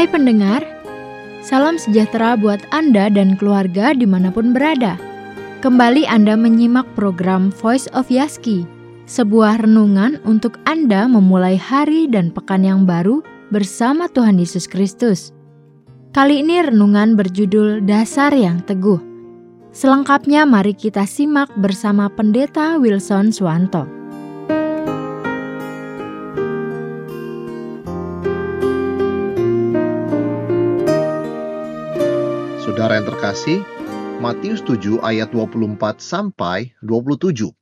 Hai pendengar, salam sejahtera buat Anda dan keluarga di mana pun berada. Kembali Anda menyimak program Voice of Yaski, sebuah renungan untuk Anda memulai hari dan pekan yang baru bersama Tuhan Yesus Kristus. Kali ini renungan berjudul Dasar yang Teguh. Selengkapnya mari kita simak bersama Pendeta Wilson Swanto. Saudara yang terkasih, Matius 7 ayat 24 sampai 27.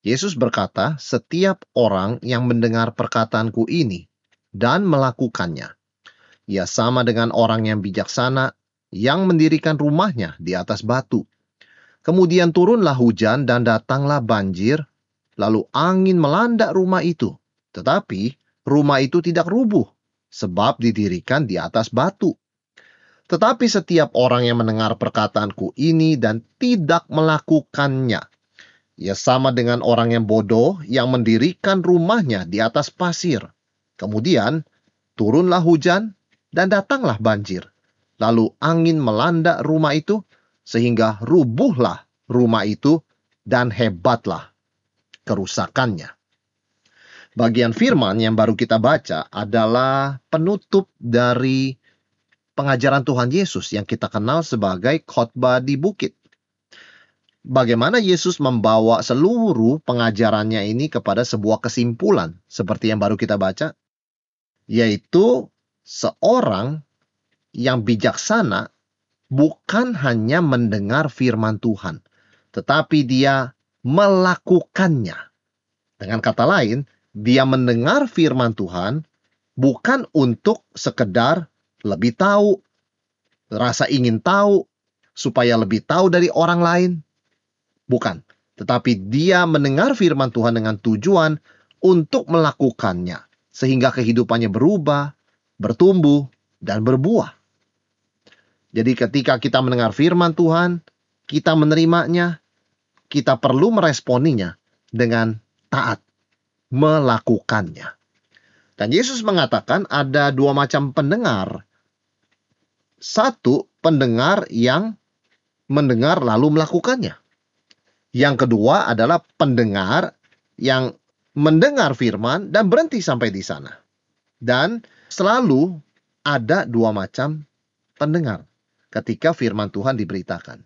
Yesus berkata, "Setiap orang yang mendengar perkataanku ini dan melakukannya, ia sama dengan orang yang bijaksana yang mendirikan rumahnya di atas batu. Kemudian turunlah hujan dan datanglah banjir, lalu angin melanda rumah itu. Tetapi rumah itu tidak rubuh, sebab didirikan di atas batu." Tetapi setiap orang yang mendengar perkataanku ini dan tidak melakukannya, ia sama dengan orang yang bodoh yang mendirikan rumahnya di atas pasir. Kemudian turunlah hujan dan datanglah banjir. Lalu angin melanda rumah itu sehingga rubuhlah rumah itu dan hebatlah kerusakannya. Bagian firman yang baru kita baca adalah penutup dari pengajaran Tuhan Yesus yang kita kenal sebagai khotbah di bukit. Bagaimana Yesus membawa seluruh pengajarannya ini kepada sebuah kesimpulan seperti yang baru kita baca, yaitu seorang yang bijaksana bukan hanya mendengar firman Tuhan, tetapi dia melakukannya. Dengan kata lain, dia mendengar firman Tuhan bukan untuk sekedar lebih tahu, rasa ingin tahu, supaya lebih tahu dari orang lain. Bukan, tetapi dia mendengar firman Tuhan dengan tujuan untuk melakukannya, sehingga kehidupannya berubah, bertumbuh, dan berbuah. Jadi, ketika kita mendengar firman Tuhan, kita menerimanya, kita perlu meresponinya dengan taat, melakukannya. Dan Yesus mengatakan ada dua macam pendengar satu, pendengar yang mendengar lalu melakukannya. Yang kedua adalah pendengar yang mendengar firman dan berhenti sampai di sana. Dan selalu ada dua macam pendengar ketika firman Tuhan diberitakan.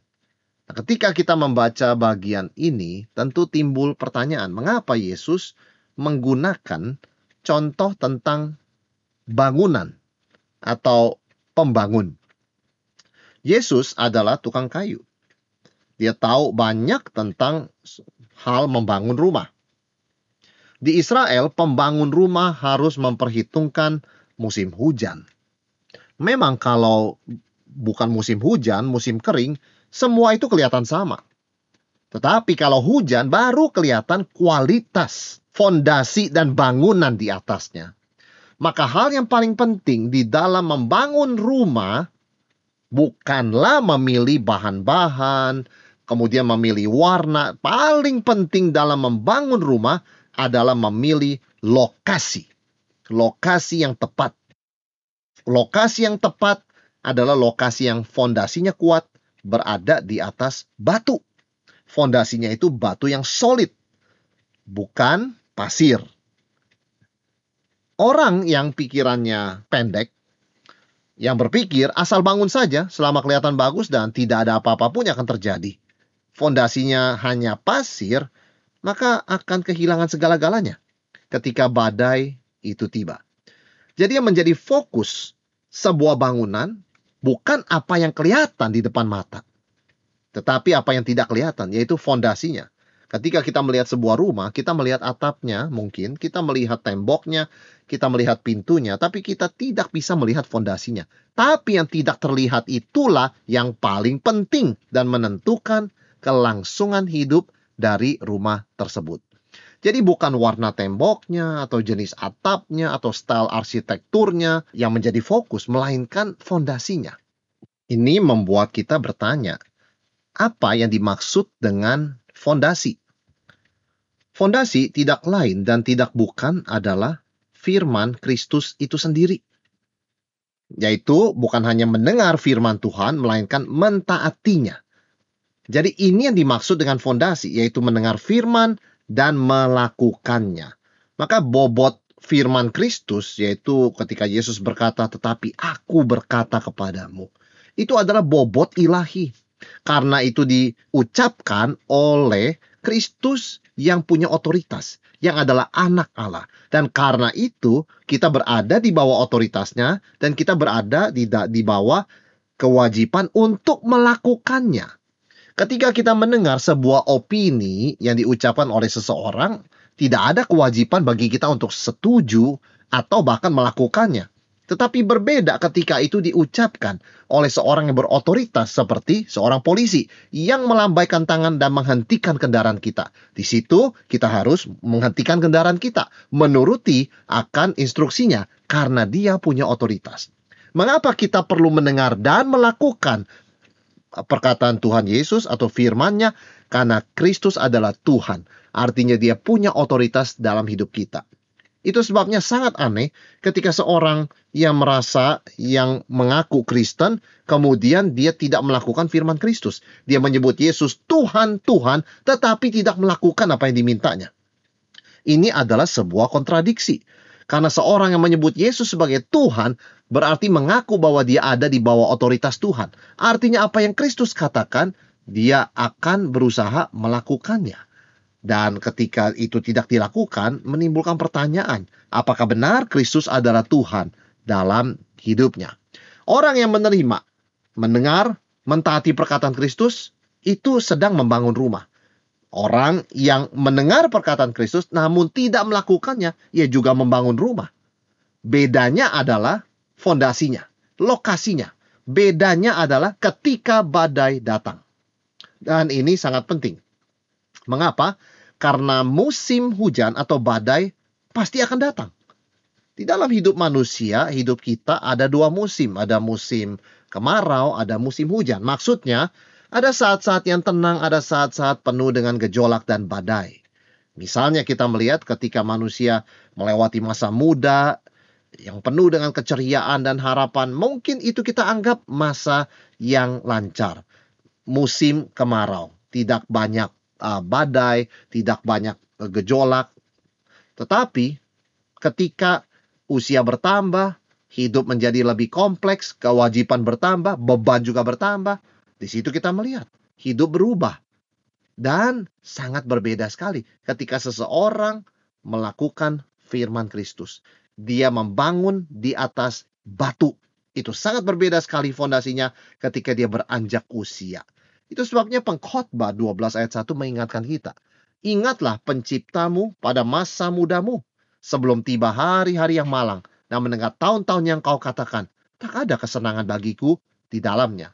Nah, ketika kita membaca bagian ini, tentu timbul pertanyaan, mengapa Yesus menggunakan contoh tentang bangunan atau pembangun? Yesus adalah tukang kayu. Dia tahu banyak tentang hal membangun rumah. Di Israel, pembangun rumah harus memperhitungkan musim hujan. Memang kalau bukan musim hujan, musim kering, semua itu kelihatan sama. Tetapi kalau hujan baru kelihatan kualitas fondasi dan bangunan di atasnya. Maka hal yang paling penting di dalam membangun rumah bukanlah memilih bahan-bahan, kemudian memilih warna. Paling penting dalam membangun rumah adalah memilih lokasi. Lokasi yang tepat. Lokasi yang tepat adalah lokasi yang fondasinya kuat, berada di atas batu. Fondasinya itu batu yang solid, bukan pasir. Orang yang pikirannya pendek yang berpikir asal bangun saja selama kelihatan bagus dan tidak ada apa-apa pun yang akan terjadi. Fondasinya hanya pasir, maka akan kehilangan segala-galanya ketika badai itu tiba. Jadi yang menjadi fokus sebuah bangunan bukan apa yang kelihatan di depan mata, tetapi apa yang tidak kelihatan, yaitu fondasinya. Ketika kita melihat sebuah rumah, kita melihat atapnya mungkin, kita melihat temboknya, kita melihat pintunya, tapi kita tidak bisa melihat fondasinya. Tapi yang tidak terlihat itulah yang paling penting dan menentukan kelangsungan hidup dari rumah tersebut. Jadi bukan warna temboknya atau jenis atapnya atau style arsitekturnya yang menjadi fokus, melainkan fondasinya. Ini membuat kita bertanya, apa yang dimaksud dengan fondasi. Fondasi tidak lain dan tidak bukan adalah firman Kristus itu sendiri. yaitu bukan hanya mendengar firman Tuhan, melainkan mentaatinya. Jadi ini yang dimaksud dengan fondasi, yaitu mendengar firman dan melakukannya. Maka bobot firman Kristus, yaitu ketika Yesus berkata, tetapi aku berkata kepadamu. Itu adalah bobot ilahi. Karena itu diucapkan oleh Kristus yang punya otoritas, yang adalah anak Allah. Dan karena itu kita berada di bawah otoritasnya dan kita berada di, di bawah kewajiban untuk melakukannya. Ketika kita mendengar sebuah opini yang diucapkan oleh seseorang, tidak ada kewajiban bagi kita untuk setuju atau bahkan melakukannya. Tetapi berbeda ketika itu diucapkan oleh seorang yang berotoritas seperti seorang polisi yang melambaikan tangan dan menghentikan kendaraan kita. Di situ kita harus menghentikan kendaraan kita, menuruti akan instruksinya karena dia punya otoritas. Mengapa kita perlu mendengar dan melakukan perkataan Tuhan Yesus atau firman-Nya? Karena Kristus adalah Tuhan. Artinya dia punya otoritas dalam hidup kita. Itu sebabnya sangat aneh ketika seorang yang merasa yang mengaku Kristen kemudian dia tidak melakukan firman Kristus. Dia menyebut Yesus Tuhan, Tuhan, tetapi tidak melakukan apa yang dimintanya. Ini adalah sebuah kontradiksi. Karena seorang yang menyebut Yesus sebagai Tuhan berarti mengaku bahwa dia ada di bawah otoritas Tuhan. Artinya apa yang Kristus katakan, dia akan berusaha melakukannya. Dan ketika itu tidak dilakukan, menimbulkan pertanyaan, apakah benar Kristus adalah Tuhan dalam hidupnya? Orang yang menerima, mendengar, mentaati perkataan Kristus, itu sedang membangun rumah. Orang yang mendengar perkataan Kristus namun tidak melakukannya, ia juga membangun rumah. Bedanya adalah fondasinya, lokasinya. Bedanya adalah ketika badai datang. Dan ini sangat penting. Mengapa? Karena musim hujan atau badai pasti akan datang. Di dalam hidup manusia, hidup kita ada dua musim. Ada musim kemarau, ada musim hujan. Maksudnya, ada saat-saat yang tenang, ada saat-saat penuh dengan gejolak dan badai. Misalnya kita melihat ketika manusia melewati masa muda yang penuh dengan keceriaan dan harapan, mungkin itu kita anggap masa yang lancar. Musim kemarau, tidak banyak uh, badai, tidak banyak uh, gejolak. Tetapi ketika usia bertambah, hidup menjadi lebih kompleks, kewajiban bertambah, beban juga bertambah. Di situ kita melihat hidup berubah. Dan sangat berbeda sekali ketika seseorang melakukan firman Kristus. Dia membangun di atas batu. Itu sangat berbeda sekali fondasinya ketika dia beranjak usia. Itu sebabnya pengkhotbah 12 ayat 1 mengingatkan kita. Ingatlah penciptamu pada masa mudamu. Sebelum tiba hari-hari yang malang. Dan mendengar tahun-tahun yang kau katakan. Tak ada kesenangan bagiku di dalamnya.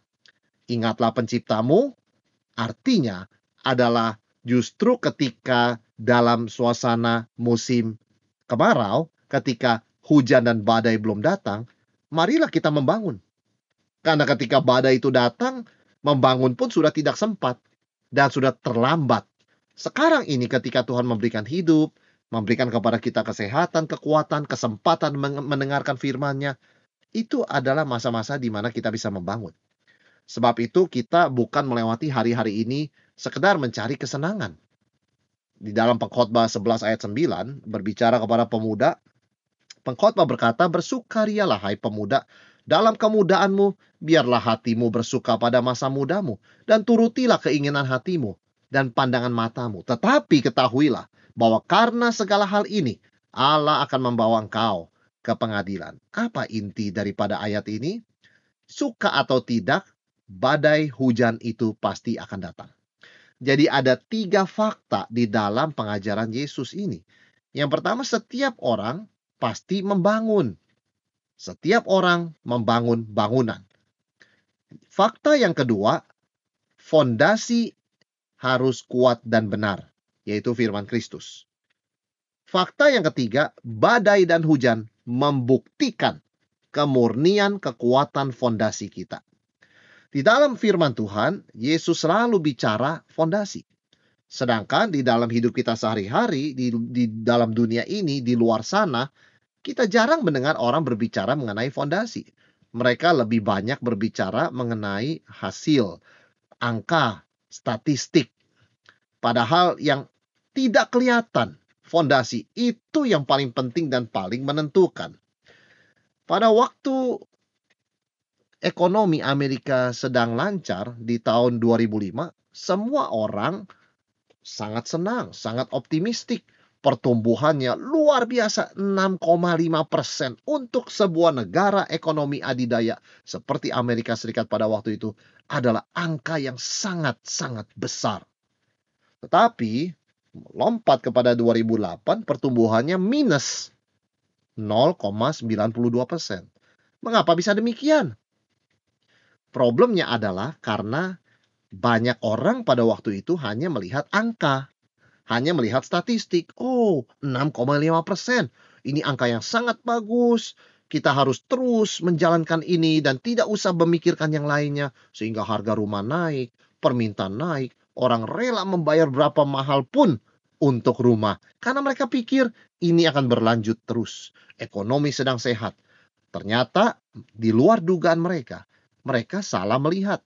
Ingatlah penciptamu. Artinya adalah justru ketika dalam suasana musim kemarau. Ketika hujan dan badai belum datang. Marilah kita membangun. Karena ketika badai itu datang, membangun pun sudah tidak sempat dan sudah terlambat. Sekarang ini ketika Tuhan memberikan hidup, memberikan kepada kita kesehatan, kekuatan, kesempatan mendengarkan firman-Nya, itu adalah masa-masa di mana kita bisa membangun. Sebab itu kita bukan melewati hari-hari ini sekedar mencari kesenangan. Di dalam pengkhotbah 11 ayat 9 berbicara kepada pemuda, pengkhotbah berkata, "Bersukarialah hai pemuda dalam kemudaanmu, biarlah hatimu bersuka pada masa mudamu, dan turutilah keinginan hatimu dan pandangan matamu. Tetapi ketahuilah bahwa karena segala hal ini, Allah akan membawa engkau ke pengadilan. Apa inti daripada ayat ini? Suka atau tidak, badai hujan itu pasti akan datang. Jadi ada tiga fakta di dalam pengajaran Yesus ini. Yang pertama, setiap orang pasti membangun. Setiap orang membangun bangunan. Fakta yang kedua, fondasi harus kuat dan benar, yaitu firman Kristus. Fakta yang ketiga, badai dan hujan membuktikan kemurnian kekuatan fondasi kita. Di dalam firman Tuhan, Yesus selalu bicara fondasi. Sedangkan di dalam hidup kita sehari-hari, di, di dalam dunia ini, di luar sana, kita jarang mendengar orang berbicara mengenai fondasi. mereka lebih banyak berbicara mengenai hasil, angka, statistik. Padahal yang tidak kelihatan, fondasi itu yang paling penting dan paling menentukan. Pada waktu ekonomi Amerika sedang lancar di tahun 2005, semua orang sangat senang, sangat optimistik pertumbuhannya luar biasa 6,5 persen untuk sebuah negara ekonomi adidaya seperti Amerika Serikat pada waktu itu adalah angka yang sangat-sangat besar. Tetapi lompat kepada 2008 pertumbuhannya minus 0,92 persen. Mengapa bisa demikian? Problemnya adalah karena banyak orang pada waktu itu hanya melihat angka hanya melihat statistik. Oh, 6,5 persen. Ini angka yang sangat bagus. Kita harus terus menjalankan ini dan tidak usah memikirkan yang lainnya. Sehingga harga rumah naik, permintaan naik. Orang rela membayar berapa mahal pun untuk rumah. Karena mereka pikir ini akan berlanjut terus. Ekonomi sedang sehat. Ternyata di luar dugaan mereka. Mereka salah melihat.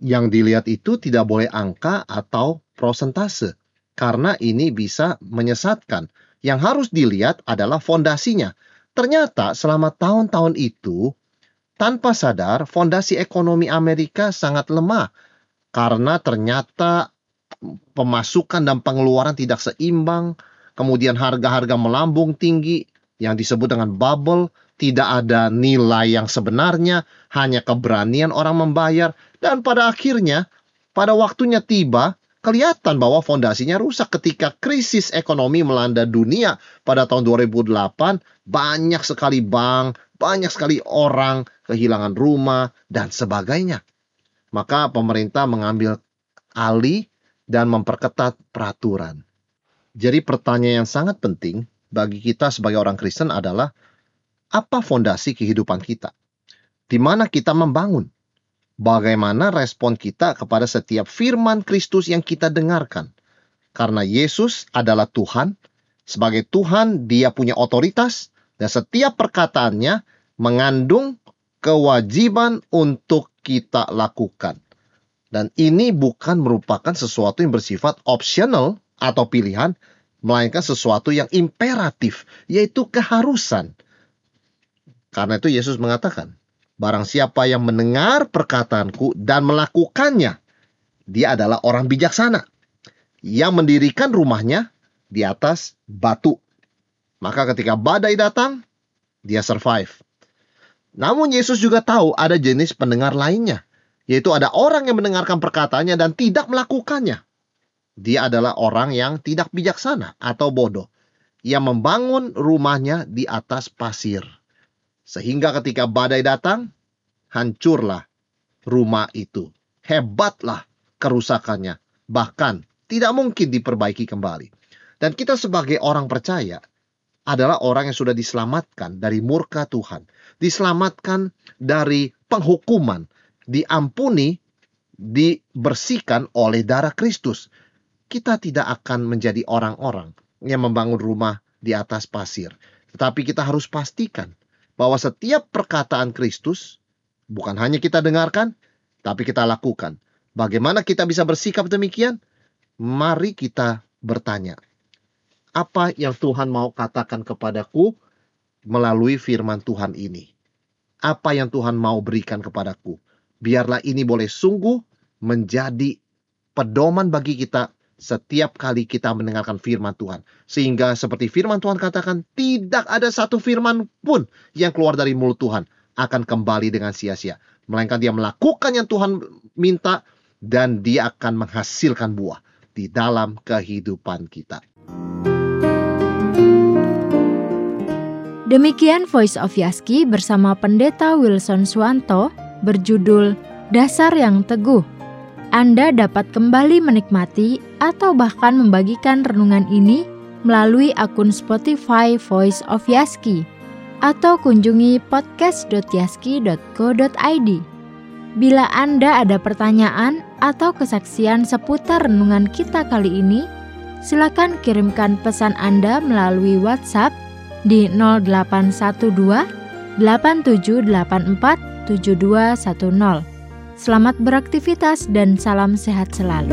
Yang dilihat itu tidak boleh angka atau prosentase karena ini bisa menyesatkan. Yang harus dilihat adalah fondasinya. Ternyata selama tahun-tahun itu, tanpa sadar fondasi ekonomi Amerika sangat lemah. Karena ternyata pemasukan dan pengeluaran tidak seimbang, kemudian harga-harga melambung tinggi, yang disebut dengan bubble, tidak ada nilai yang sebenarnya, hanya keberanian orang membayar, dan pada akhirnya, pada waktunya tiba, kelihatan bahwa fondasinya rusak ketika krisis ekonomi melanda dunia pada tahun 2008 banyak sekali bank, banyak sekali orang kehilangan rumah dan sebagainya. Maka pemerintah mengambil alih dan memperketat peraturan. Jadi pertanyaan yang sangat penting bagi kita sebagai orang Kristen adalah apa fondasi kehidupan kita? Di mana kita membangun? Bagaimana respon kita kepada setiap firman Kristus yang kita dengarkan. Karena Yesus adalah Tuhan, sebagai Tuhan dia punya otoritas dan setiap perkataannya mengandung kewajiban untuk kita lakukan. Dan ini bukan merupakan sesuatu yang bersifat optional atau pilihan, melainkan sesuatu yang imperatif, yaitu keharusan. Karena itu Yesus mengatakan, Barang siapa yang mendengar perkataanku dan melakukannya, dia adalah orang bijaksana yang mendirikan rumahnya di atas batu. Maka ketika badai datang, dia survive. Namun Yesus juga tahu ada jenis pendengar lainnya, yaitu ada orang yang mendengarkan perkataannya dan tidak melakukannya. Dia adalah orang yang tidak bijaksana atau bodoh, yang membangun rumahnya di atas pasir. Sehingga ketika badai datang, hancurlah rumah itu. Hebatlah kerusakannya. Bahkan tidak mungkin diperbaiki kembali. Dan kita sebagai orang percaya adalah orang yang sudah diselamatkan dari murka Tuhan. Diselamatkan dari penghukuman. Diampuni, dibersihkan oleh darah Kristus. Kita tidak akan menjadi orang-orang yang membangun rumah di atas pasir. Tetapi kita harus pastikan bahwa setiap perkataan Kristus bukan hanya kita dengarkan, tapi kita lakukan. Bagaimana kita bisa bersikap demikian? Mari kita bertanya. Apa yang Tuhan mau katakan kepadaku melalui firman Tuhan ini? Apa yang Tuhan mau berikan kepadaku? Biarlah ini boleh sungguh menjadi pedoman bagi kita setiap kali kita mendengarkan firman Tuhan. Sehingga seperti firman Tuhan katakan, tidak ada satu firman pun yang keluar dari mulut Tuhan akan kembali dengan sia-sia. Melainkan dia melakukan yang Tuhan minta dan dia akan menghasilkan buah di dalam kehidupan kita. Demikian Voice of Yaski bersama Pendeta Wilson Swanto berjudul Dasar yang Teguh anda dapat kembali menikmati atau bahkan membagikan renungan ini melalui akun Spotify Voice of Yaski atau kunjungi podcast.yaski.co.id. Bila Anda ada pertanyaan atau kesaksian seputar renungan kita kali ini, silakan kirimkan pesan Anda melalui WhatsApp di 0812 8784 7210. Selamat beraktivitas dan salam sehat selalu.